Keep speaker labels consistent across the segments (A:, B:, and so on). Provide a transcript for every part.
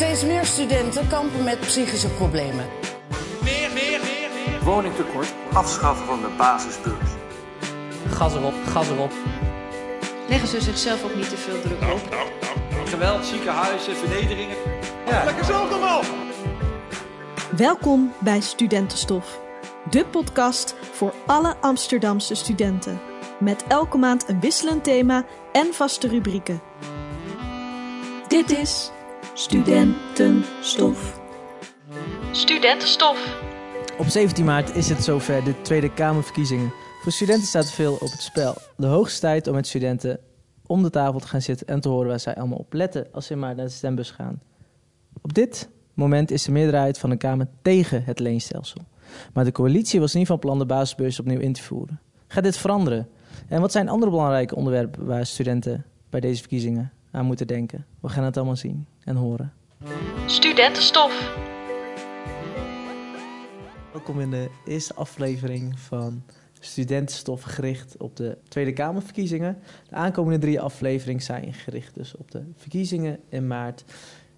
A: Steeds meer studenten kampen met psychische problemen.
B: Meer, meer, meer, meer.
C: Woningtekort, afschaffen van de basisbeurs.
D: Gas erop, gas erop.
E: Leggen ze zichzelf ook niet te veel druk op?
B: Geweld, ziekenhuizen, vernederingen.
C: Ja.
B: Lekker zelf allemaal.
F: Welkom bij Studentenstof, de podcast voor alle Amsterdamse studenten. Met elke maand een wisselend thema en vaste rubrieken. Dit is Studentenstof. Studentenstof.
D: Op 17 maart is het zover de Tweede Kamerverkiezingen. Voor studenten staat veel op het spel. De hoogste tijd om met studenten om de tafel te gaan zitten en te horen waar zij allemaal op letten als ze maar naar de stembus gaan. Op dit moment is de meerderheid van de Kamer tegen het leenstelsel. Maar de coalitie was niet van plan de basisbeurs opnieuw in te voeren. Gaat dit veranderen? En wat zijn andere belangrijke onderwerpen waar studenten bij deze verkiezingen aan moeten denken? We gaan het allemaal zien en horen.
F: Studentenstof.
D: Welkom in de eerste aflevering van Studentenstof gericht op de Tweede Kamerverkiezingen. De aankomende drie afleveringen zijn gericht dus op de verkiezingen in maart.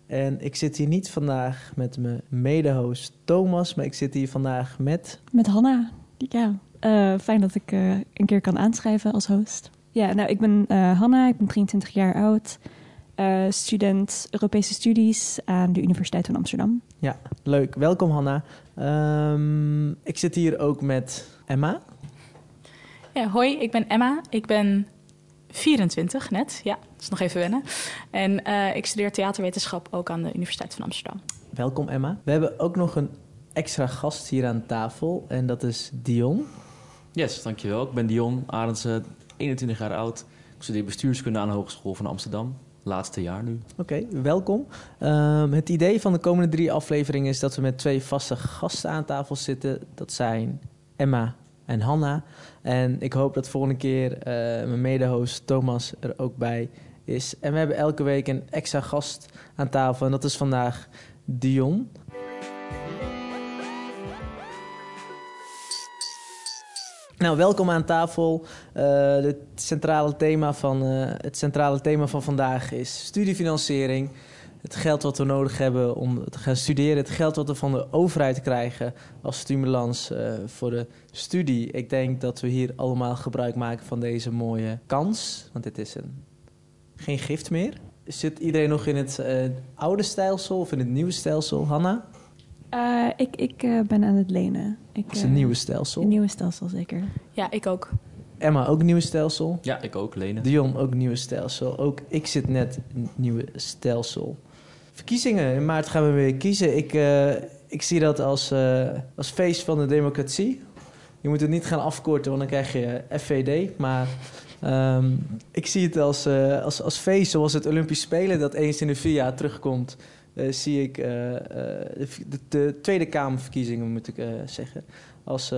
D: En ik zit hier niet vandaag met mijn mede-host Thomas, maar ik zit hier vandaag met...
G: Met Hanna. Ja, eh, fijn dat ik eh, een keer kan aanschrijven als host. Ja, nou, ik ben eh, Hanna, ik ben 23 jaar oud. eh, student Europese studies aan de Universiteit van Amsterdam.
D: Ja, leuk. Welkom Hanna. Ehm, ik zit hier ook met Emma.
H: Ja, hoi, ik ben Emma. Ik ben 24 net. Ja, dat is nog even wennen. En eh, ik studeer theaterwetenschap ook aan de Universiteit van Amsterdam.
D: Welkom Emma. We hebben ook nog een extra gast hier aan tafel en dat is Dion.
I: Yes, dankjewel. Ik ben Dion Arendse, 21 jaar oud. Ik studeer bestuurskunde aan de Hogeschool van Amsterdam. Laatste jaar nu.
D: Oké, welkom. Ehm, het idee van de komende drie afleveringen is dat we met twee vaste gasten aan tafel zitten. Dat zijn Emma en Hanna. En ik hoop dat volgende keer eh, mijn mede-host Thomas er ook bij is. En we hebben elke week een extra gast aan tafel. En dat is vandaag Dion. Nou, welkom aan tafel. Eh, het, centrale thema van, eh, het centrale thema van vandaag is studiefinanciering. Het geld wat we nodig hebben om te gaan studeren. Het geld wat we van de overheid krijgen als stimulans eh, voor de studie. Ik denk dat we hier allemaal gebruik maken van deze mooie kans. Want dit is een, geen gift meer. Zit iedereen nog in het eh, oude stelsel of in het nieuwe stelsel? Hanna?
G: Eh, ik ik eh, ben aan het lenen. Ik,
D: Het is een
G: eh,
D: nieuwe stelsel.
G: Een nieuwe stelsel, zeker.
H: Ja, ik ook.
D: Emma ook nieuwe stelsel.
I: Ja, ik ook, Lenen.
D: Dion ook nieuwe stelsel. Ook ik zit net nieuwe stelsel. Verkiezingen. In maart gaan we weer kiezen. Ik, eh, ik zie dat als, eh, als feest van de democratie. Je moet het niet gaan afkorten, want dan krijg je FVD. Maar ehm, ik zie het als, eh, als, als feest, zoals het Olympisch Spelen... dat eens in de vier jaar terugkomt. Eh, zie ik eh, eh, de, de, de Tweede Kamerverkiezingen, moet ik zeggen... Als,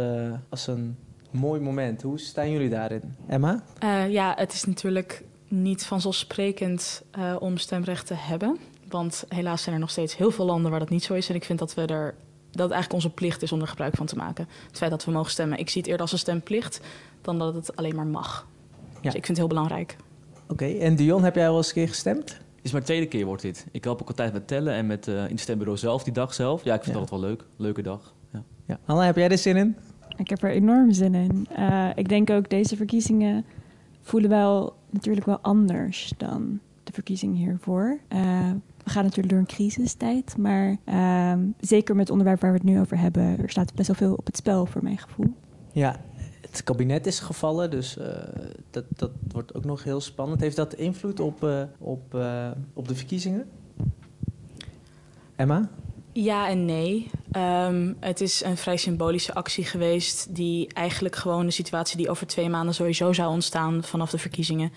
D: als een mooi moment. Hoe staan jullie daarin? Emma?
H: Ja, het is natuurlijk niet vanzelfsprekend om stemrecht te hebben. Want helaas zijn er nog steeds heel veel landen waar dat niet zo is. En ik vind dat we er dat het eigenlijk onze plicht is om er gebruik van te maken. Het feit dat we mogen stemmen. Ik zie het eerder als een stemplicht dan dat het alleen maar mag.
D: Ja.
H: Dus ik vind het heel belangrijk.
D: Oké, en Dion, heb jij al eens een keer gestemd?
I: Is mijn tweede keer wordt dit. Ik help ook altijd met tellen en met, eh, in het stembureau zelf, die dag zelf. Ja, ik vind
D: Ja.
I: het altijd wel leuk. Leuke dag. Ja.
D: Ja. Hanna, heb jij er zin in?
G: Ik heb er enorm zin in. Eh, ik denk ook deze verkiezingen voelen wel natuurlijk wel anders dan de verkiezingen hiervoor. Eh, we gaan natuurlijk door een crisistijd, maar ehm, zeker met het onderwerp waar we het nu over hebben, er staat best wel veel op het spel voor mijn gevoel.
D: Ja, het kabinet is gevallen, dus eh, dat, dat wordt ook nog heel spannend. Heeft dat invloed op, eh, op, eh, op de verkiezingen? Emma?
H: Ja en nee. Ehm, het is een vrij symbolische actie geweest... die eigenlijk gewoon de situatie die over twee maanden sowieso zou ontstaan... vanaf de verkiezingen,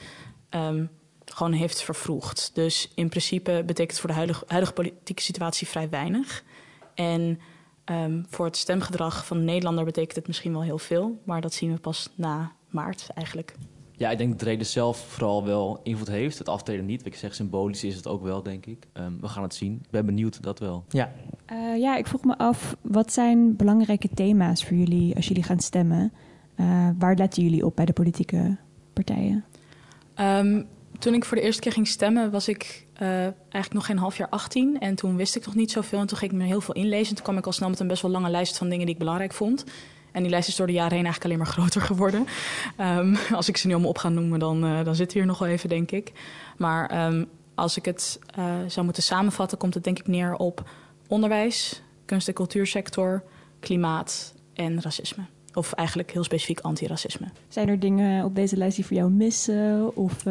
H: ehm, gewoon heeft vervroegd. Dus in principe betekent het voor de huidige, huidige politieke situatie vrij weinig. En ehm, voor het stemgedrag van de Nederlander betekent het misschien wel heel veel... maar dat zien we pas na maart eigenlijk.
I: Ja, ik denk dat de reden zelf vooral wel invloed heeft. Het aftreden niet. Wat ik zeg, symbolisch is het ook wel, denk ik. Ehm, we gaan het zien. Ik ben benieuwd, dat wel.
D: Ja.
G: Eh, ja, ik vroeg me af, wat zijn belangrijke thema's voor jullie als jullie gaan stemmen? Eh, waar letten jullie op bij de politieke partijen?
H: Ehm, Toen ik voor de eerste keer ging stemmen, was ik uh, eigenlijk nog geen half jaar 18. En toen wist ik nog niet zoveel. En toen ging ik me heel veel inlezen. En toen kwam ik al snel met een best wel lange lijst van dingen die ik belangrijk vond. En die lijst is door de jaren heen eigenlijk alleen maar groter geworden. Um, als ik ze nu allemaal op ga noemen, dan, uh, dan zit hier nog wel even, denk ik. Maar um, als ik het uh, zou moeten samenvatten, komt het denk ik neer op onderwijs, kunst- en cultuursector, klimaat en racisme. Of eigenlijk heel specifiek antiracisme.
G: Zijn er dingen op deze lijst die voor jou missen? Of,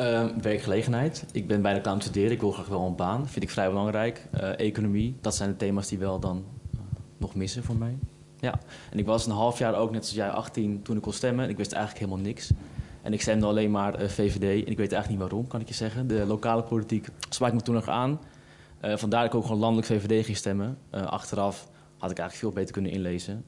G: uh,
I: werkgelegenheid. Ik ben bijna klaar aan het studeren. Ik wil graag wel een baan. Vind ik vrij belangrijk. Uh, economie. Dat zijn de thema's die wel dan uh, nog missen voor mij. Ja. En ik was een half jaar ook, net zoals jij, 18 toen ik kon stemmen. En ik wist eigenlijk helemaal niks. En ik stemde alleen maar VVD. En ik weet eigenlijk niet waarom, kan ik je zeggen. De lokale politiek sprak me toen nog aan. vandaar dat ik ook gewoon landelijk VVD ging stemmen. achteraf had ik eigenlijk veel beter kunnen inlezen.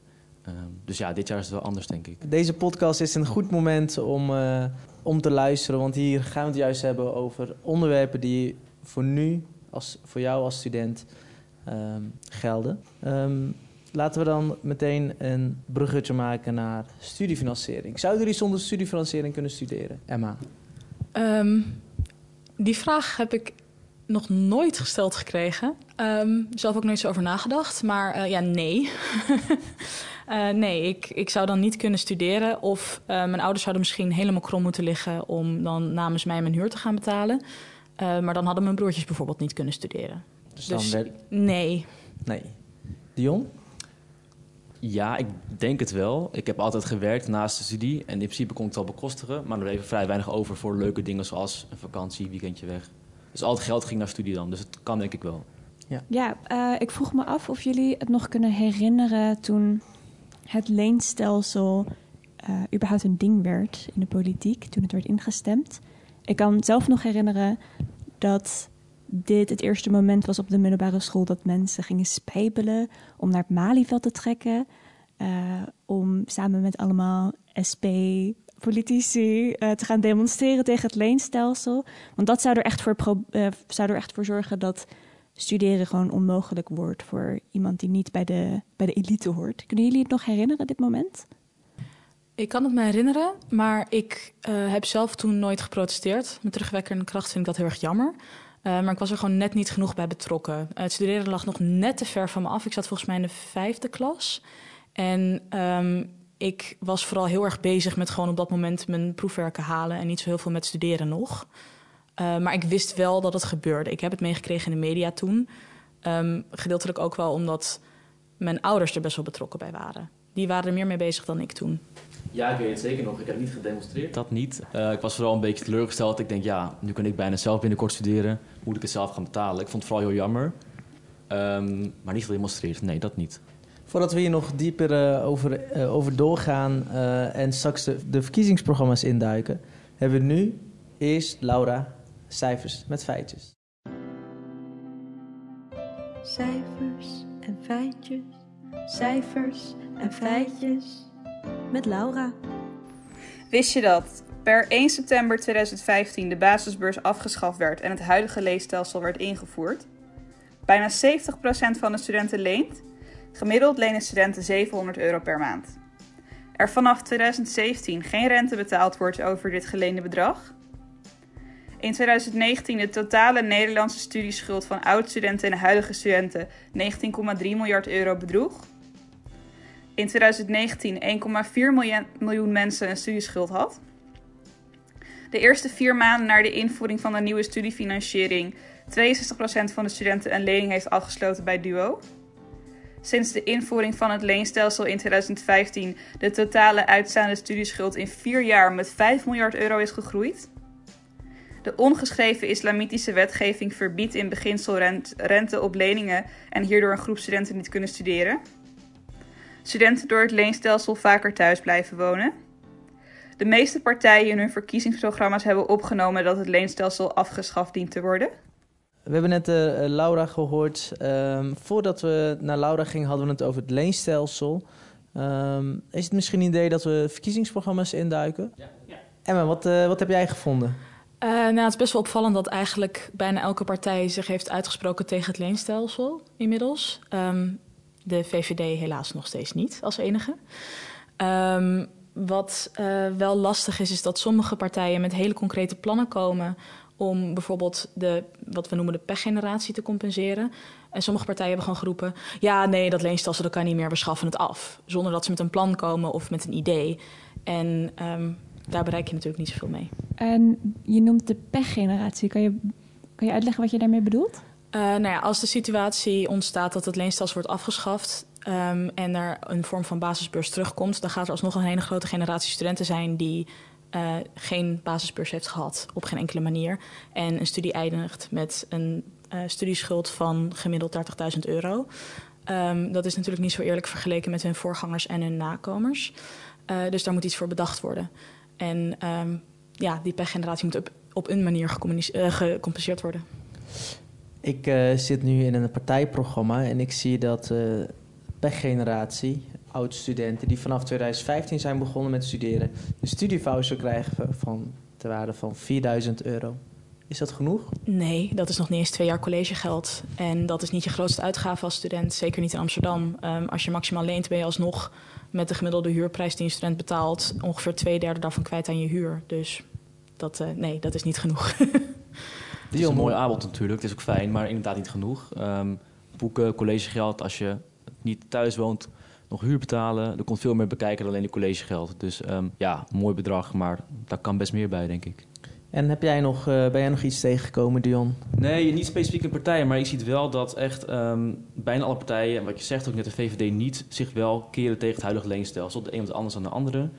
I: Uh, dus ja, dit jaar is het wel anders, denk ik.
D: Deze podcast is een goed moment om, uh, om te luisteren. Want hier gaan we het juist hebben over onderwerpen die voor nu, als, voor jou als student, um, gelden. Um, laten we dan meteen een bruggetje maken naar studiefinanciering. Zouden jullie zonder studiefinanciering kunnen studeren? Emma?
H: Um, die vraag heb ik nog nooit gesteld gekregen. Um, zelf ook nooit zo over nagedacht. Maar uh, ja, nee. uh, nee, ik, ik zou dan niet kunnen studeren. Of uh, mijn ouders zouden misschien helemaal krom moeten liggen... om dan namens mij mijn huur te gaan betalen. maar dan hadden mijn broertjes bijvoorbeeld niet kunnen studeren.
D: Dus, dus dan werd...
H: nee.
D: Nee. Dion?
I: Ja, ik denk het wel. Ik heb altijd gewerkt naast de studie. En in principe kon ik het wel bekostigen. Maar er bleef vrij weinig over voor leuke dingen zoals een vakantie, weekendje weg. Dus al het geld ging naar studie dan. Dus het kan denk ik wel.
G: Ja, ja uh, ik vroeg me af of jullie het nog kunnen herinneren toen het leenstelsel uh, überhaupt een ding werd in de politiek, toen het werd ingestemd. Ik kan zelf nog herinneren dat dit het eerste moment was op de middelbare school dat mensen gingen spijbelen om naar het Malieveld te trekken. Uh, om samen met allemaal SP politici uh, te gaan demonstreren tegen het leenstelsel. Want dat zou er echt voor, zou er echt voor zorgen dat studeren gewoon onmogelijk wordt voor iemand die niet bij de, bij de elite hoort. Kunnen jullie het nog herinneren, dit moment?
H: Ik kan het me herinneren, maar ik uh, heb zelf toen nooit geprotesteerd. Met terugwerkende kracht vind ik dat heel erg jammer. Uh, maar ik was er gewoon net niet genoeg bij betrokken. Het studeren lag nog net te ver van me af. Ik zat volgens mij in de vijfde klas. En um, ik was vooral heel erg bezig met gewoon op dat moment mijn proefwerken halen en niet zo heel veel met studeren nog. Uh, maar ik wist wel dat het gebeurde. Ik heb het meegekregen in de media toen. Um, gedeeltelijk ook wel omdat mijn ouders er best wel betrokken bij waren. Die waren er meer mee bezig dan ik toen.
I: Ja, ik weet het zeker nog. Ik heb niet gedemonstreerd. Dat niet. Uh, ik was vooral een beetje teleurgesteld. Ik denk, ja, nu kan ik bijna zelf binnenkort studeren. Moet ik het zelf gaan betalen? Ik vond het vooral heel jammer. Um, maar niet gedemonstreerd. Nee, dat niet.
D: Voordat we hier nog dieper uh, over, uh, over doorgaan uh, en straks de, de, verkiezingsprogramma's induiken, hebben we nu eerst Laura cijfers met feitjes.
F: Cijfers en feitjes, cijfers en feitjes met Laura.
J: Wist je dat per 1 september 2015 de basisbeurs afgeschaft werd en het huidige leestelsel werd ingevoerd? Bijna 70% van de studenten leent Gemiddeld lenen studenten 700 euro per maand. Er vanaf 2017 geen rente betaald wordt over dit geleende bedrag. In 2019 de totale Nederlandse studieschuld van oud-studenten en huidige studenten 19,3 miljard euro bedroeg. In 2019 1,4 miljoen mensen een studieschuld had. De eerste vier maanden na de invoering van de nieuwe studiefinanciering 62% van de studenten een lening heeft afgesloten bij Duo sinds de invoering van het leenstelsel in 2015 de totale uitstaande studieschuld in vier jaar met 5 miljard euro is gegroeid. De ongeschreven islamitische wetgeving verbiedt in beginsel rente op leningen en hierdoor een groep studenten niet kunnen studeren. Studenten door het leenstelsel vaker thuis blijven wonen. De meeste partijen in hun verkiezingsprogramma's hebben opgenomen dat het leenstelsel afgeschaft dient te worden.
D: We hebben net uh, Laura gehoord. Um, voordat we naar Laura gingen, hadden we het over het leenstelsel. Um, is het misschien een idee dat we verkiezingsprogramma's induiken? Ja. ja. Emma, wat, uh, wat heb jij gevonden?
H: Uh, nou, het is best wel opvallend dat eigenlijk bijna elke partij zich heeft uitgesproken tegen het leenstelsel inmiddels. Um, de VVD helaas nog steeds niet als enige. wat uh, wel lastig is, is dat sommige partijen met hele concrete plannen komen om bijvoorbeeld de, wat we noemen de pechgeneratie te compenseren. En sommige partijen hebben gewoon geroepen... ja, nee, dat leenstelsel dat kan niet meer, we schaffen het af. Zonder dat ze met een plan komen of met een idee. En um, daar bereik je natuurlijk niet zoveel mee.
G: En je noemt de pechgeneratie. Kan je, kan je uitleggen wat je daarmee bedoelt?
H: Uh, nou ja, als de situatie ontstaat dat het leenstelsel wordt afgeschaft... Um, en er een vorm van basisbeurs terugkomt... dan gaat er alsnog een hele grote generatie studenten zijn... die uh, geen basisbeurs heeft gehad op geen enkele manier. En een studie eindigt met een uh, studieschuld van gemiddeld 30.000 euro. Um, dat is natuurlijk niet zo eerlijk vergeleken met hun voorgangers en hun nakomers. Uh, dus daar moet iets voor bedacht worden. En um, ja, die pechgeneratie moet op, op een manier gecompenseerd worden.
D: Ik zit nu in een partijprogramma en ik zie dat pechgeneratie oud-studenten die vanaf 2015 zijn begonnen met studeren, een studievoucher krijgen van ter waarde van 4000 euro. Is dat genoeg?
H: Nee, dat is nog niet eens twee jaar collegegeld. En dat is niet je grootste uitgave als student, zeker niet in Amsterdam. Um, als je maximaal leent, ben je alsnog met de gemiddelde huurprijs die een student betaalt, ongeveer twee derde daarvan kwijt aan je huur. Dus dat, uh, nee, dat is niet genoeg.
I: Het is een mooi aanbod natuurlijk, het is ook fijn, maar inderdaad niet genoeg. Um, boeken, collegegeld, als je niet thuis woont, nog huur betalen. Er komt veel meer bekijken dan alleen de collegegeld. Dus um, ja, mooi bedrag, maar daar kan best meer bij, denk ik.
D: En heb jij nog, uh, ben jij nog iets tegengekomen, Dion?
I: Nee, niet specifiek in partijen, maar je ziet wel dat echt um, bijna alle partijen, en wat je zegt ook net de VVD niet, zich wel keren tegen het huidige leenstelsel. De een wat anders dan de andere.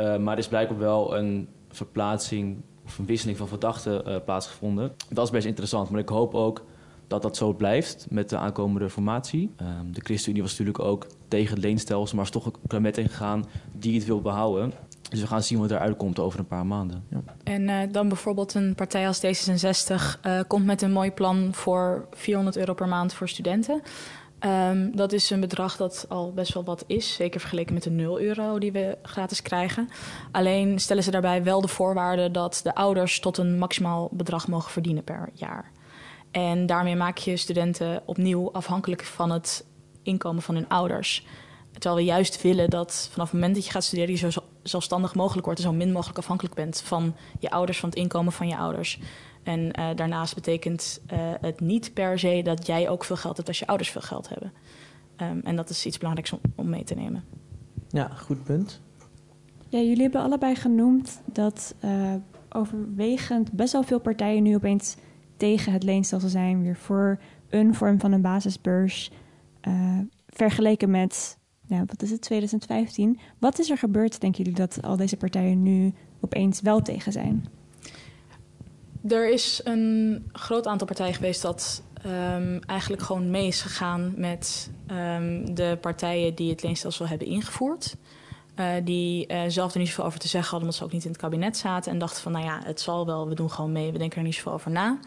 I: Uh, maar er is blijkbaar wel een verplaatsing of een wisseling van verdachten uh, plaatsgevonden. Dat is best interessant, maar ik hoop ook dat dat zo blijft met de aankomende formatie. Um, de ChristenUnie was natuurlijk ook tegen het leenstelsel, maar is toch een kabinet ingegaan die het wil behouden. Dus we gaan zien wat eruit komt over een paar maanden. Ja.
H: En uh, dan bijvoorbeeld een partij als D66 uh, komt met een mooi plan voor 400 euro per maand voor studenten. Um, dat is een bedrag dat al best wel wat is, zeker vergeleken met de 0 euro die we gratis krijgen. Alleen stellen ze daarbij wel de voorwaarde dat de ouders tot een maximaal bedrag mogen verdienen per jaar. En daarmee maak je studenten opnieuw afhankelijk van het inkomen van hun ouders. Terwijl we juist willen dat vanaf het moment dat je gaat studeren, je zo zelfstandig mogelijk wordt en zo min mogelijk afhankelijk bent van je ouders, van het inkomen van je ouders. En uh, daarnaast betekent uh, het niet per se dat jij ook veel geld hebt als je ouders veel geld hebben. Um, en dat is iets belangrijks om, om mee te nemen.
D: Ja, goed punt.
G: Ja, jullie hebben allebei genoemd dat uh, overwegend best wel veel partijen nu opeens tegen het leenstelsel zijn, weer voor een vorm van een basisbeurs. Uh, vergeleken met, nou, wat is het, 2015. Wat is er gebeurd, denken jullie, dat al deze partijen nu opeens wel tegen zijn?
H: Er is een groot aantal partijen geweest dat um, eigenlijk gewoon mee is gegaan met um, de partijen die het leenstelsel hebben ingevoerd. Uh, die uh, zelf er niet zoveel over te zeggen hadden, omdat ze ook niet in het kabinet zaten. En dachten van, nou ja, het zal wel, we doen gewoon mee, we denken er niet zoveel over na.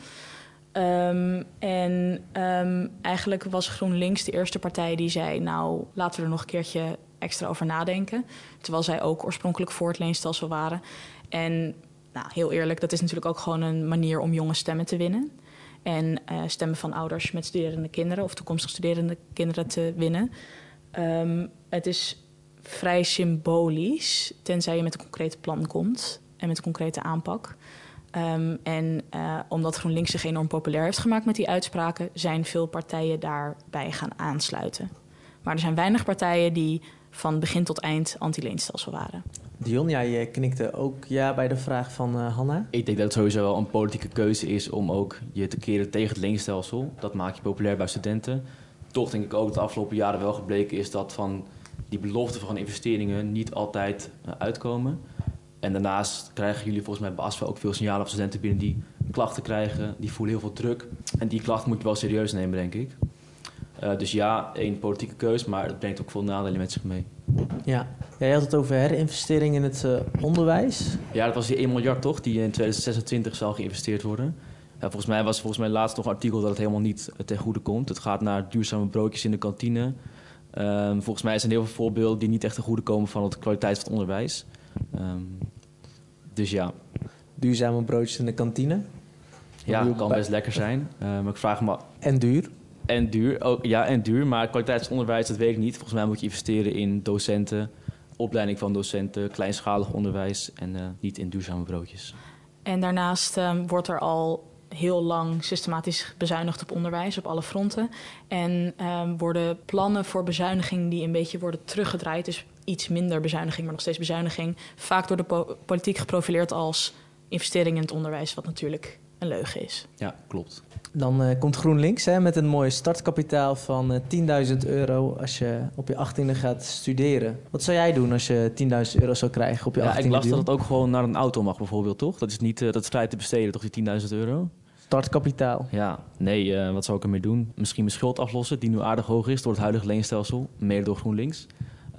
H: Um, en um, eigenlijk was GroenLinks de eerste partij die zei... nou, laten we er nog een keertje extra over nadenken. Terwijl zij ook oorspronkelijk voor het leenstelsel waren. En nou, heel eerlijk, dat is natuurlijk ook gewoon een manier om jonge stemmen te winnen. En uh, stemmen van ouders met studerende kinderen... of toekomstig studerende kinderen te winnen. Um, het is vrij symbolisch, tenzij je met een concreet plan komt... en met een concrete aanpak... Um, en uh, omdat GroenLinks zich enorm populair heeft gemaakt met die uitspraken, zijn veel partijen daarbij gaan aansluiten. Maar er zijn weinig partijen die van begin tot eind anti-leenstelsel waren.
D: Dion, jij knikte ook ja bij de vraag van uh, Hanna.
I: Ik denk dat het sowieso wel een politieke keuze is om ook je te keren tegen het leenstelsel. Dat maakt je populair bij studenten. Toch denk ik ook dat de afgelopen jaren wel gebleken is dat van die beloften van investeringen niet altijd uh, uitkomen. En daarnaast krijgen jullie volgens mij bij ASFA ook veel signalen van studenten binnen die klachten krijgen. Die voelen heel veel druk. En die klachten moet je wel serieus nemen, denk ik. Uh, dus ja, één politieke keus, maar het brengt ook veel nadelen met zich mee.
D: Ja, jij had het over herinvestering in het uh, onderwijs.
I: Ja, dat was die 1 miljard toch, die in 2026 zal geïnvesteerd worden. Ja, volgens mij was volgens mij laatst nog een artikel dat het helemaal niet ten goede komt. Het gaat naar duurzame broodjes in de kantine. Uh, volgens mij zijn er heel veel voorbeelden die niet echt ten goede komen van de kwaliteit van het onderwijs. Um, dus ja.
D: Duurzame broodjes in de kantine?
I: Ja, kan best lekker zijn. Maar ik vraag me...
D: En duur?
I: En duur, ook, ja, en duur. Maar kwaliteitsonderwijs, dat weet ik niet. Volgens mij moet je investeren in docenten, opleiding van docenten, kleinschalig onderwijs en uh, niet in duurzame broodjes.
H: En daarnaast um, wordt er al heel lang systematisch bezuinigd op onderwijs op alle fronten. En um, worden plannen voor bezuiniging die een beetje worden teruggedraaid, dus iets minder bezuiniging, maar nog steeds bezuiniging, vaak door de po politiek geprofileerd als investering in het onderwijs, wat natuurlijk een leugen is.
I: Ja, klopt.
D: Dan uh, komt GroenLinks hè, met een mooi startkapitaal van uh, 10.000 euro als je op je 18e gaat studeren. Wat zou jij doen als je 10.000 euro zou krijgen op je 18e?
I: Ja, ik las dat het ook gewoon naar een auto mag bijvoorbeeld, toch? Dat is niet uh, dat is vrij te besteden, toch, die 10.000 euro?
D: Startkapitaal.
I: Ja, nee, wat zou ik ermee doen? Misschien mijn schuld aflossen, die nu aardig hoog is door het huidige leenstelsel, mede door GroenLinks.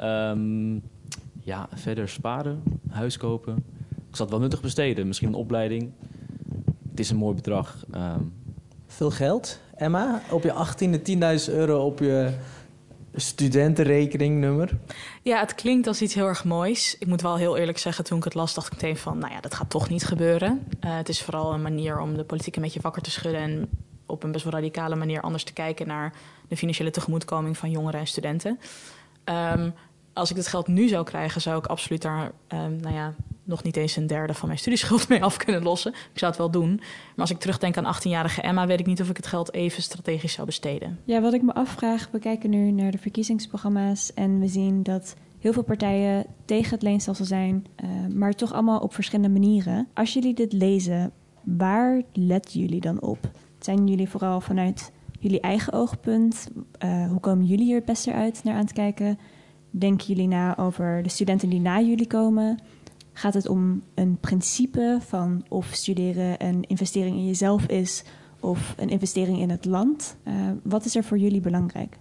I: Um, ja, verder sparen, huis kopen. Ik zal het wel nuttig besteden, misschien een opleiding. Het is een mooi bedrag. Um,
D: veel geld. Emma, op je 18e 10.000 euro op je studentenrekeningnummer.
H: Ja, het klinkt als iets heel erg moois. Ik moet wel heel eerlijk zeggen, toen ik het las, dacht ik meteen van... nou ja, dat gaat toch niet gebeuren. Uh, het is vooral een manier om de politiek een beetje wakker te schudden... en op een best wel radicale manier anders te kijken... naar de financiële tegemoetkoming van jongeren en studenten. Um, als ik dit geld nu zou krijgen, zou ik absoluut daar, um, nou ja, nog niet eens een derde van mijn studieschuld mee af kunnen lossen. Ik zou het wel doen. Maar als ik terugdenk aan 18-jarige Emma, weet ik niet of ik het geld even strategisch zou besteden.
G: Ja, wat ik me afvraag, we kijken nu naar de verkiezingsprogramma's en we zien dat heel veel partijen tegen het leenstelsel zijn, uh, maar toch allemaal op verschillende manieren. Als jullie dit lezen, waar letten jullie dan op? Zijn jullie vooral vanuit jullie eigen oogpunt? Uh, hoe komen jullie hier het beste uit naar aan het kijken? Denken jullie na over de studenten die na jullie komen? Gaat het om een principe van of studeren een investering in jezelf is of een investering in het land? Uh, wat is er voor jullie belangrijk?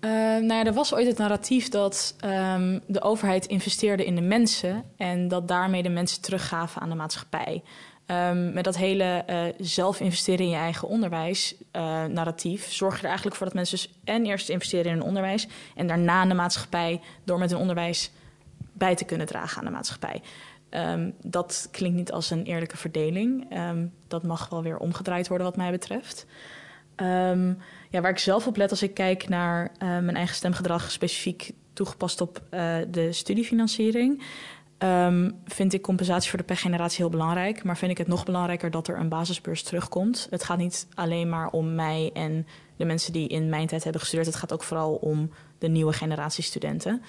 H: Uh, nou ja, er was ooit het narratief dat um, de overheid investeerde in de mensen en dat daarmee de mensen teruggaven aan de maatschappij. Um, met dat hele uh, zelf investeren in je eigen onderwijs uh, narratief zorg je er eigenlijk voor dat mensen dus en eerst investeren in hun onderwijs en daarna in de maatschappij door met hun onderwijs bij te kunnen dragen aan de maatschappij. Um, dat klinkt niet als een eerlijke verdeling. Um, dat mag wel weer omgedraaid worden wat mij betreft. Ja, waar ik zelf op let als ik kijk naar uh, mijn eigen stemgedrag, specifiek toegepast op de studiefinanciering. Um, vind ik compensatie voor de pechgeneratie heel belangrijk. Maar vind ik het nog belangrijker dat er een basisbeurs terugkomt. Het gaat niet alleen maar om mij en de mensen die in mijn tijd hebben gestudeerd. Het gaat ook vooral om de nieuwe generatie studenten.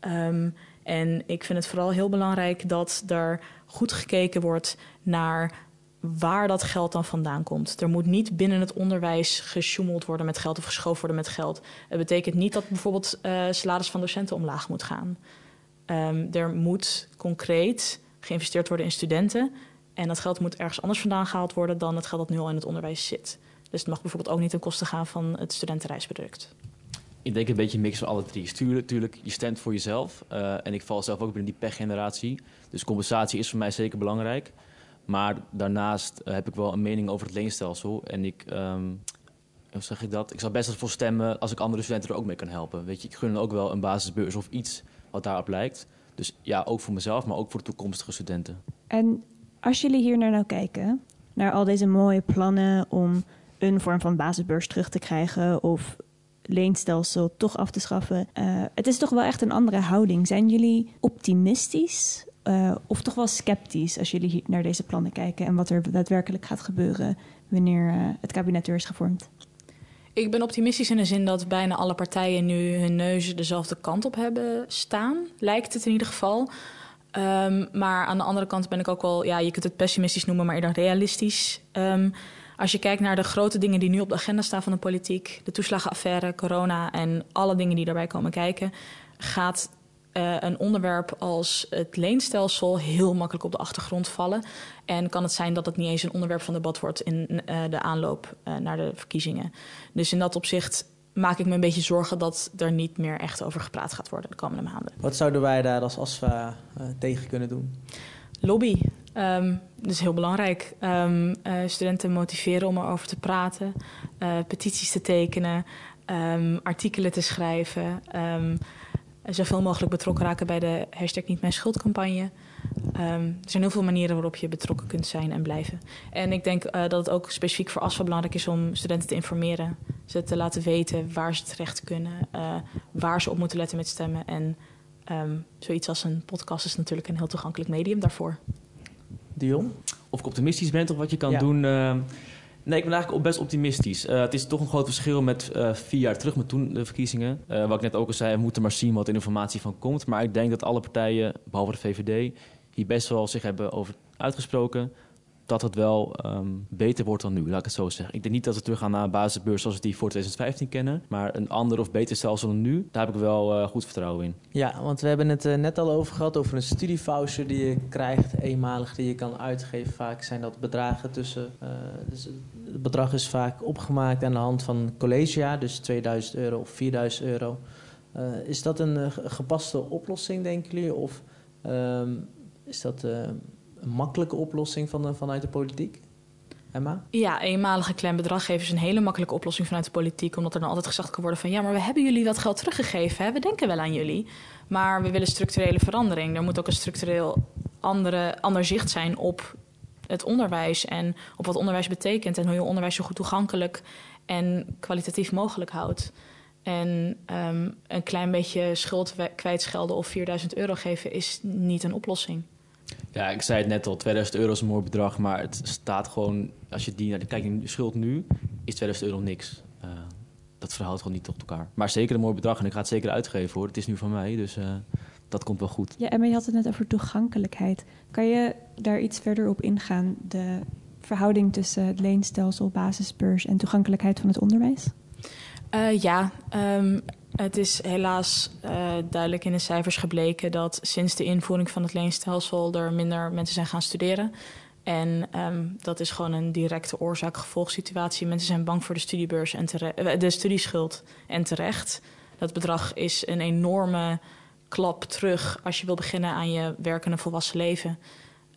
H: Um, en ik vind het vooral heel belangrijk dat er goed gekeken wordt naar waar dat geld dan vandaan komt. Er moet niet binnen het onderwijs gesjoemeld worden met geld of geschoven worden met geld. Het betekent niet dat bijvoorbeeld uh, salaris van docenten omlaag moet gaan. Um, er moet concreet geïnvesteerd worden in studenten. En dat geld moet ergens anders vandaan gehaald worden dan het geld dat nu al in het onderwijs zit. Dus het mag bijvoorbeeld ook niet ten koste gaan van het studentenreisproduct.
I: Ik denk een beetje een mix van alle drie. Sturen natuurlijk, je stemt voor jezelf. Uh, en ik val zelf ook binnen die pechgeneratie. Dus compensatie is voor mij zeker belangrijk. Maar daarnaast uh, heb ik wel een mening over het leenstelsel. En ik, um, hoe zeg ik dat? Ik zou best ervoor stemmen als ik andere studenten er ook mee kan helpen. Weet je, ik gun ook wel een basisbeurs of iets wat daarop lijkt. Dus ja, ook voor mezelf, maar ook voor toekomstige studenten.
G: En als jullie hier naar nou kijken, naar al deze mooie plannen om een vorm van basisbeurs terug te krijgen of leenstelsel toch af te schaffen. Uh, het is toch wel echt een andere houding. Zijn jullie optimistisch uh, of toch wel sceptisch als jullie naar deze plannen kijken en wat er daadwerkelijk gaat gebeuren wanneer uh, het kabinet er is gevormd?
H: Ik ben optimistisch in de zin dat bijna alle partijen nu hun neuzen dezelfde kant op hebben staan. Lijkt het in ieder geval. Um, maar aan de andere kant ben ik ook wel, ja, je kunt het pessimistisch noemen, maar eerder realistisch. Um, als je kijkt naar de grote dingen die nu op de agenda staan van de politiek, de toeslagenaffaire, corona en alle dingen die daarbij komen kijken, gaat uh, een onderwerp als het leenstelsel heel makkelijk op de achtergrond vallen. En kan het zijn dat het niet eens een onderwerp van debat wordt in uh, de aanloop uh, naar de verkiezingen. Dus in dat opzicht maak ik me een beetje zorgen dat er niet meer echt over gepraat gaat worden de komende maanden.
D: Wat zouden wij daar als ASFA tegen kunnen doen?
H: Lobby. Um, dat is heel belangrijk. Um, studenten motiveren om erover te praten, petities te tekenen, um, artikelen te schrijven. Zoveel mogelijk betrokken raken bij de hashtag Niet Mijn Schuldcampagne. er zijn heel veel manieren waarop je betrokken kunt zijn en blijven. En ik denk uh, dat het ook specifiek voor ASFA belangrijk is om studenten te informeren. Ze te laten weten waar ze terecht kunnen, waar ze op moeten letten met stemmen en ehm, zoiets als een podcast is natuurlijk een heel toegankelijk medium daarvoor.
D: Dion?
I: Of ik optimistisch ben op wat je kan
D: Ja.
I: doen. eh, nee, ik ben eigenlijk best optimistisch. Eh, het is toch een groot verschil met eh, vier jaar terug, met toen de verkiezingen. Eh, wat ik net ook al zei, we moeten maar zien wat er informatie van komt. Maar ik denk dat alle partijen, behalve de VVD, hier best wel zich hebben over uitgesproken. Dat het wel ehm, beter wordt dan nu, laat ik het zo zeggen. Ik denk niet dat we teruggaan naar een basisbeurs zoals we die voor 2015 kennen. Maar een ander of beter stelsel dan nu, daar heb ik wel goed vertrouwen in.
D: Ja, want we hebben het net al over gehad, over een studievoucher die je krijgt, eenmalig die je kan uitgeven. Vaak zijn dat bedragen tussen. dus het bedrag is vaak opgemaakt aan de hand van collegejaar, dus 2000 euro of 4000 euro. Eh, is dat een eh, gepaste oplossing, denken jullie? Of ehm, is dat eh, een makkelijke oplossing vanuit de politiek? Emma?
H: Ja, eenmalige klein bedrag geven is een hele makkelijke oplossing vanuit de politiek. Omdat er dan altijd gezegd kan worden van... ja, maar we hebben jullie dat geld teruggegeven. We denken wel aan jullie. Maar we willen structurele verandering. Er moet ook een structureel andere, ander zicht zijn op het onderwijs... en op wat onderwijs betekent... en hoe je onderwijs zo goed toegankelijk en kwalitatief mogelijk houdt. En ehm, een klein beetje schuld kwijtschelden of 4000 euro geven... is niet een oplossing.
I: Ja, ik zei het net al, 2000 euro is een mooi bedrag, maar het staat gewoon, als je die naar de kijkt in de schuld nu, is 2000 euro niks. Eh, dat verhoudt gewoon niet tot elkaar. Maar zeker een mooi bedrag en ik ga het zeker uitgeven hoor. Het is nu van mij, dus eh, dat komt wel goed.
G: Ja, Emma, je had het net over toegankelijkheid. Kan je daar iets verder op ingaan? De verhouding tussen het leenstelsel, basisbeurs en toegankelijkheid van het onderwijs?
H: Eh, ja, ehm, het is helaas eh, duidelijk in de cijfers gebleken dat sinds de invoering van het leenstelsel er minder mensen zijn gaan studeren. En ehm, dat is gewoon een directe oorzaak-gevolgsituatie. Mensen zijn bang voor de studiebeurs en eh, de studieschuld en terecht. Dat bedrag is een enorme klap terug als je wil beginnen aan je werkende volwassen leven.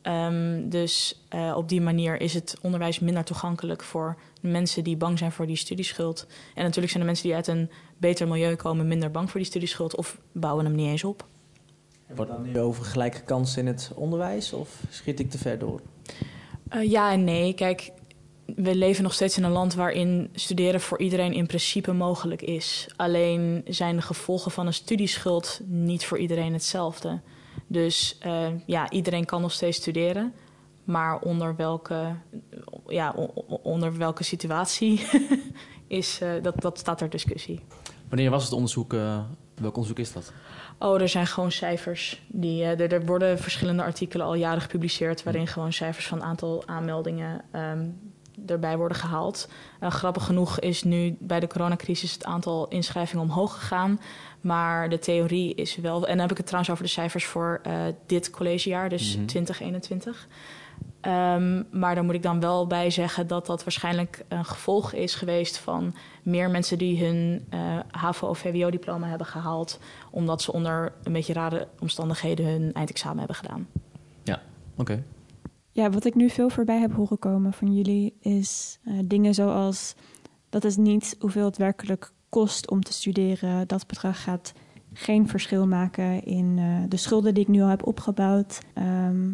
H: Ehm, dus eh, op die manier is het onderwijs minder toegankelijk voor mensen die bang zijn voor die studieschuld. En natuurlijk zijn de mensen die uit een beter milieu komen minder bang voor die studieschuld of bouwen hem niet eens op.
D: Het dan nu over gelijke kansen in het onderwijs of schiet ik te ver door?
H: Eh, ja en nee. Kijk, we leven nog steeds in een land waarin studeren voor iedereen in principe mogelijk is. Alleen zijn de gevolgen van een studieschuld niet voor iedereen hetzelfde. Dus eh, ja, iedereen kan nog steeds studeren. Maar onder welke, ja, onder welke situatie is, eh, dat, dat staat ter discussie.
I: Wanneer was het onderzoek, eh, welk onderzoek is dat?
H: Oh, er zijn gewoon cijfers. Die, er, er worden verschillende artikelen al jaren gepubliceerd... waarin gewoon cijfers van aantal aanmeldingen ehm, erbij worden gehaald. Eh, grappig genoeg is nu bij de coronacrisis het aantal inschrijvingen omhoog gegaan. Maar de theorie is wel... En dan heb ik het trouwens over de cijfers voor eh, dit collegejaar, dus
I: Mhm.
H: 2021... Ehm, maar daar moet ik dan wel bij zeggen dat dat waarschijnlijk een gevolg is geweest van meer mensen die hun eh HAVO- of VWO-diploma hebben gehaald, omdat ze onder een beetje rare omstandigheden hun eindexamen hebben gedaan.
I: Ja, oké.
G: Ja, wat ik nu veel voorbij heb horen komen van jullie is eh, dingen zoals dat is niet hoeveel het werkelijk kost om te studeren. Dat bedrag gaat geen verschil maken in eh, de schulden die ik nu al heb opgebouwd. Ehm,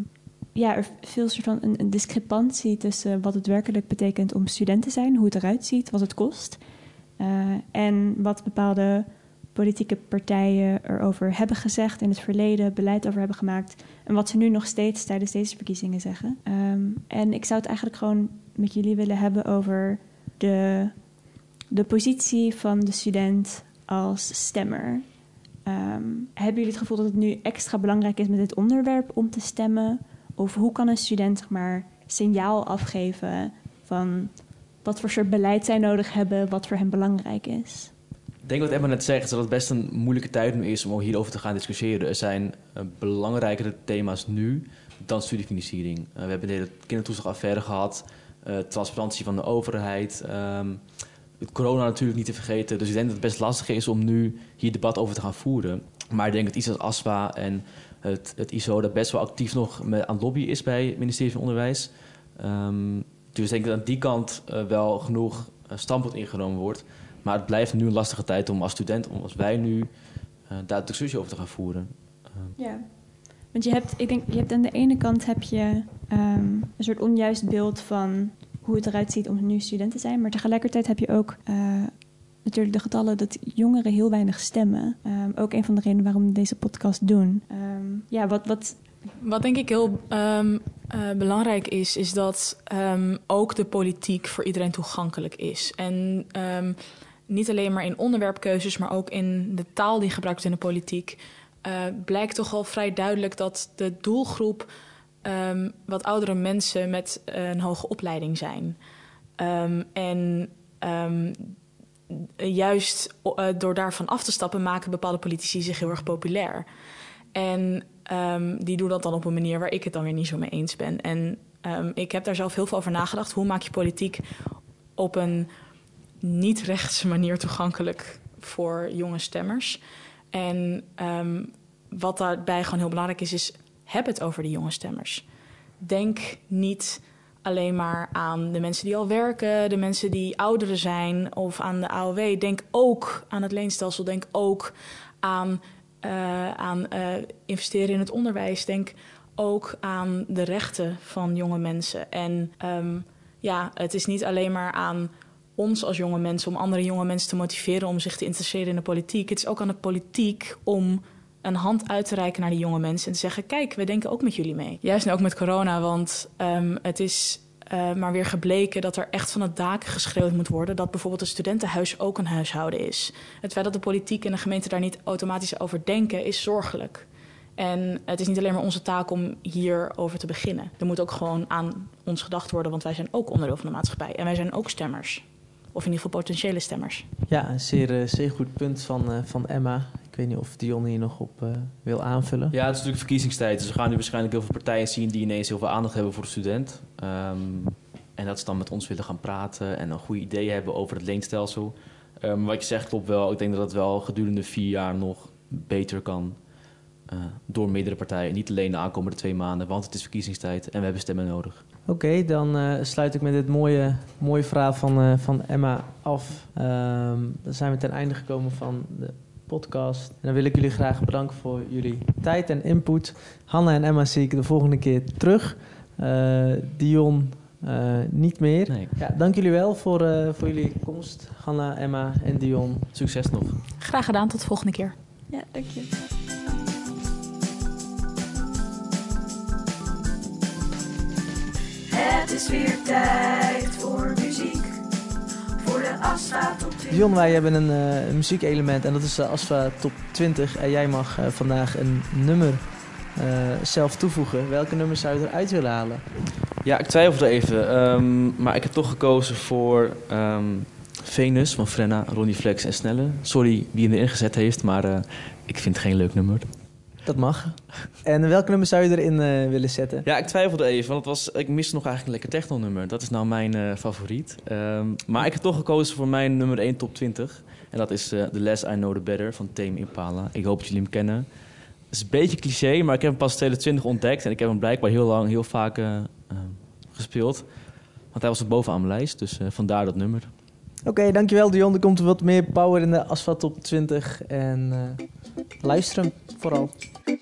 G: ja, er veel soort van een, discrepantie tussen wat het werkelijk betekent om student te zijn, hoe het eruit ziet, wat het kost. eh, en wat bepaalde politieke partijen erover hebben gezegd in het verleden, beleid over hebben gemaakt. En wat ze nu nog steeds tijdens deze verkiezingen zeggen. Ehm, en ik zou het eigenlijk gewoon met jullie willen hebben over de, de positie van de student als stemmer. Ehm, hebben jullie het gevoel dat het nu extra belangrijk is met dit onderwerp om te stemmen? Of hoe kan een student zeg maar, signaal afgeven van wat voor soort beleid zij nodig hebben, wat voor hen belangrijk is?
I: Ik denk wat Emma net zegt, dat het best een moeilijke tijd is om hierover te gaan discussiëren. Er zijn eh, belangrijkere thema's nu dan studiefinanciering. Eh, we hebben de hele kindertoeslagaffaire gehad, eh, transparantie van de overheid, ehm, het corona natuurlijk niet te vergeten. Dus ik denk dat het best lastig is om nu hier debat over te gaan voeren. Maar ik denk dat iets als ASPA en het, het ISO daar best wel actief nog mee aan het lobbyen is bij het ministerie van Onderwijs. Ehm, dus ik denk dat aan die kant wel genoeg standpunt ingenomen wordt. Maar het blijft nu een lastige tijd om als student, om als wij nu, eh, daar de discussie over te gaan voeren.
G: Ja. Want je hebt, ik denk, je hebt aan de ene kant heb je ehm, een soort onjuist beeld van hoe het eruit ziet om nu student te zijn. Maar tegelijkertijd heb je ook eh, natuurlijk de getallen dat jongeren heel weinig stemmen. Ehm, ook een van de redenen waarom we deze podcast doen. Ehm, ja, wat, wat...
H: Wat denk ik heel ehm, eh, belangrijk is, is dat ehm, ook de politiek voor iedereen toegankelijk is. En ehm, niet alleen maar in onderwerpkeuzes, maar ook in de taal die gebruikt wordt in de politiek. eh, blijkt toch al vrij duidelijk dat de doelgroep ehm, wat oudere mensen met een hoge opleiding zijn. Ehm, en ehm, juist eh, door daarvan af te stappen, maken bepaalde politici zich heel erg populair. En die doen dat dan op een manier waar ik het dan weer niet zo mee eens ben. En ik heb daar zelf heel veel over nagedacht. Hoe maak je politiek op een niet-rechtse manier toegankelijk voor jonge stemmers? En ehm, wat daarbij gewoon heel belangrijk is, is heb het over de jonge stemmers. Denk niet alleen maar aan de mensen die al werken, de mensen die ouderen zijn of aan de AOW. Denk ook aan het leenstelsel. Denk ook aan, uh, aan uh, investeren in het onderwijs. Denk ook aan de rechten van jonge mensen. En um, ja, het is niet alleen maar aan ons als jonge mensen om andere jonge mensen te motiveren om zich te interesseren in de politiek. Het is ook aan de politiek om een hand uit te reiken naar die jonge mensen en te zeggen: Kijk, we denken ook met jullie mee. Juist nu ook met corona, want um, het is uh, maar weer gebleken dat er echt van het daken geschreeuwd moet worden dat bijvoorbeeld een studentenhuis ook een huishouden is. Het feit dat de politiek en de gemeente daar niet automatisch over denken, is zorgelijk. En het is niet alleen maar onze taak om hierover te beginnen. Er moet ook gewoon aan ons gedacht worden, want wij zijn ook onderdeel van de maatschappij. En wij zijn ook stemmers. Of in ieder geval potentiële stemmers.
D: Ja, een zeer, zeer goed punt van, uh, van Emma. Ik weet niet of Dion hier nog op uh, wil aanvullen.
I: Ja, het is natuurlijk verkiezingstijd. Dus we gaan nu waarschijnlijk heel veel partijen zien die ineens heel veel aandacht hebben voor de student. Um, en dat ze dan met ons willen gaan praten en een goede idee hebben over het leenstelsel. Um, wat je zegt klopt wel. Ik denk dat het wel gedurende vier jaar nog beter kan. Uh, door meerdere partijen. Niet alleen de aankomende twee maanden, want het is verkiezingstijd en we hebben stemmen nodig.
D: Oké, okay, dan uh, sluit ik met dit mooie, mooie verhaal van, uh, van Emma af. Um, dan zijn we ten einde gekomen van de podcast. En dan wil ik jullie graag bedanken voor jullie tijd en input. Hanna en Emma zie ik de volgende keer terug. Uh, Dion niet meer.
I: Nee.
D: Ja, dank jullie wel voor, voor jullie komst. Hanna, Emma en Dion.
I: Succes nog.
H: Graag gedaan, tot de volgende keer.
G: Ja, dank je.
F: Is weer tijd voor muziek. Voor de Asfa Top 20.
D: Dion, wij hebben een uh, muziekelement en dat is de Asfa Top 20. En jij mag uh, vandaag een nummer uh, zelf toevoegen. Welke nummers zou je eruit willen halen?
I: Ja, ik twijfelde even. Um, maar ik heb toch gekozen voor um, Venus van Frenna, Ronnie Flex en Snelle. Sorry wie hem erin gezet heeft, maar ik vind het geen leuk nummer.
D: Dat mag. En welke nummer zou je erin uh, willen zetten?
I: Ja, ik twijfelde even, want het was, ik miste nog eigenlijk een lekker techno-nummer. Dat is nou mijn uh, favoriet. Um, maar ik heb toch gekozen voor mijn nummer 1 top 20. En dat is uh, The Less I Know The Better van Tame Impala. Ik hoop dat jullie hem kennen. Het is een beetje cliché, maar ik heb hem pas in 2020 ontdekt. En ik heb hem blijkbaar heel lang, heel vaak gespeeld. Want hij was er bovenaan mijn lijst, dus vandaar dat nummer.
D: Oké, okay, dankjewel Dion. Er komt wat meer power in de Asfalt Top 20. En luister hem vooral.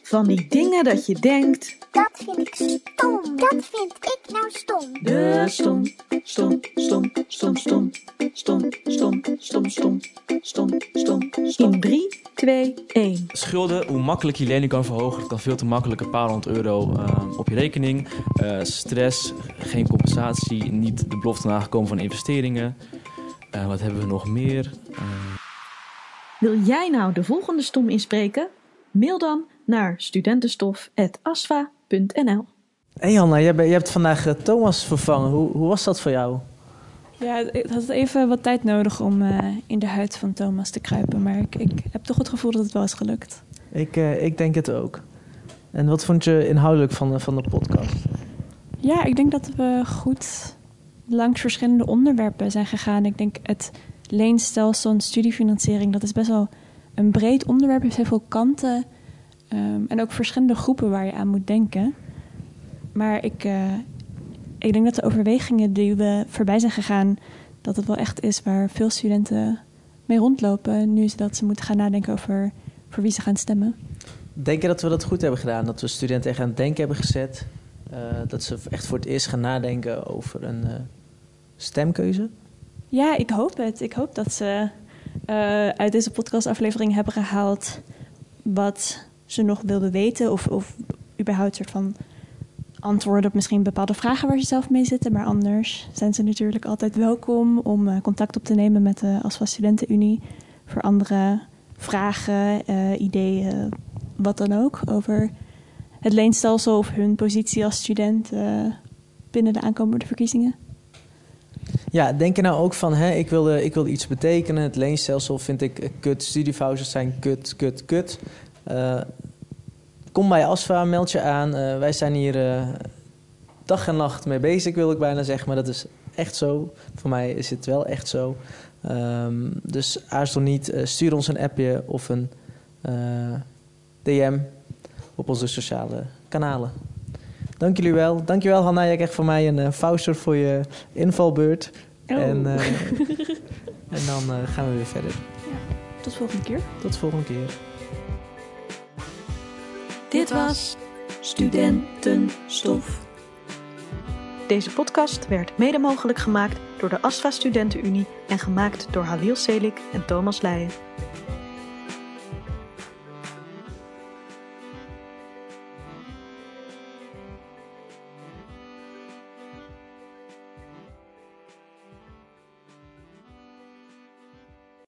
F: Van die dingen dat je denkt.
K: Dat vind ik stom. Dat vind ik nou stom.
F: De stom, stom, stom, stom, stom, stom, stom, stom, stom, stom, stom, stom. In 3, 2, 1.
I: Schulden, hoe makkelijk je lening kan verhogen. Het kan veel te makkelijk, een paar honderd euro uh, op je rekening. Uh, stress, geen compensatie, niet de belofte nagekomen van investeringen. Uh, wat hebben we nog meer?
F: Wil jij nou de volgende stom inspreken? Mail dan naar studentenstof.asfa.nl
D: Hey Hanna, je hebt vandaag Thomas vervangen. Hoe, hoe was dat voor jou?
G: Ja, het had even wat tijd nodig om uh, in de huid van Thomas te kruipen. Maar ik, ik, heb toch het gevoel dat het wel is gelukt.
D: Ik, uh, ik denk het ook. En wat vond je inhoudelijk van, van de podcast?
G: Ja, ik denk dat we goed langs verschillende onderwerpen zijn gegaan. Ik denk het leenstelsel en studiefinanciering, dat is best wel een breed onderwerp. heeft heel veel kanten. Um, en ook verschillende groepen waar je aan moet denken. Maar ik, uh, ik denk dat de overwegingen die we voorbij zijn gegaan... dat het wel echt is waar veel studenten mee rondlopen... nu is dat ze moeten gaan nadenken over voor wie ze gaan stemmen.
D: Denk je dat we dat goed hebben gedaan? Dat we studenten echt aan het denken hebben gezet? Uh, dat ze echt voor het eerst gaan nadenken over een uh, stemkeuze?
G: Ja, ik hoop het. Ik hoop dat ze eh, uit deze podcastaflevering hebben gehaald wat ze nog wilden weten. Of, of überhaupt soort van antwoorden op misschien bepaalde vragen waar ze zelf mee zitten. Maar anders zijn ze natuurlijk altijd welkom om eh, contact op te nemen met de ASFA Studentenunie. Voor andere vragen, eh, ideeën, wat dan ook. Over het leenstelsel of hun positie als student binnen de aankomende verkiezingen.
D: Ja, denk er nou ook van, hè, ik, wil, eh, ik wil iets betekenen. Het leenstelsel vind ik kut. Studiefouters zijn kut, kut, kut. Eh, kom bij ASFA, meld je aan. Eh, wij zijn hier eh, dag en nacht mee bezig, wil ik bijna zeggen. Maar dat is echt zo. Voor mij is het wel echt zo. Ehm, dus aarzel niet. stuur ons een appje of een DM op onze sociale kanalen. Dank jullie wel. Dank je wel, Hanna. Je krijgt van mij een uh, voucher voor je invalbeurt.
G: Oh.
D: En, eh, en dan eh, gaan we weer verder.
G: Tot volgende keer.
D: Tot volgende keer.
F: Dit was Studentenstof. Deze podcast werd mede mogelijk gemaakt door de ASFA Studentenunie en gemaakt door Halil Selik en Thomas Leijen.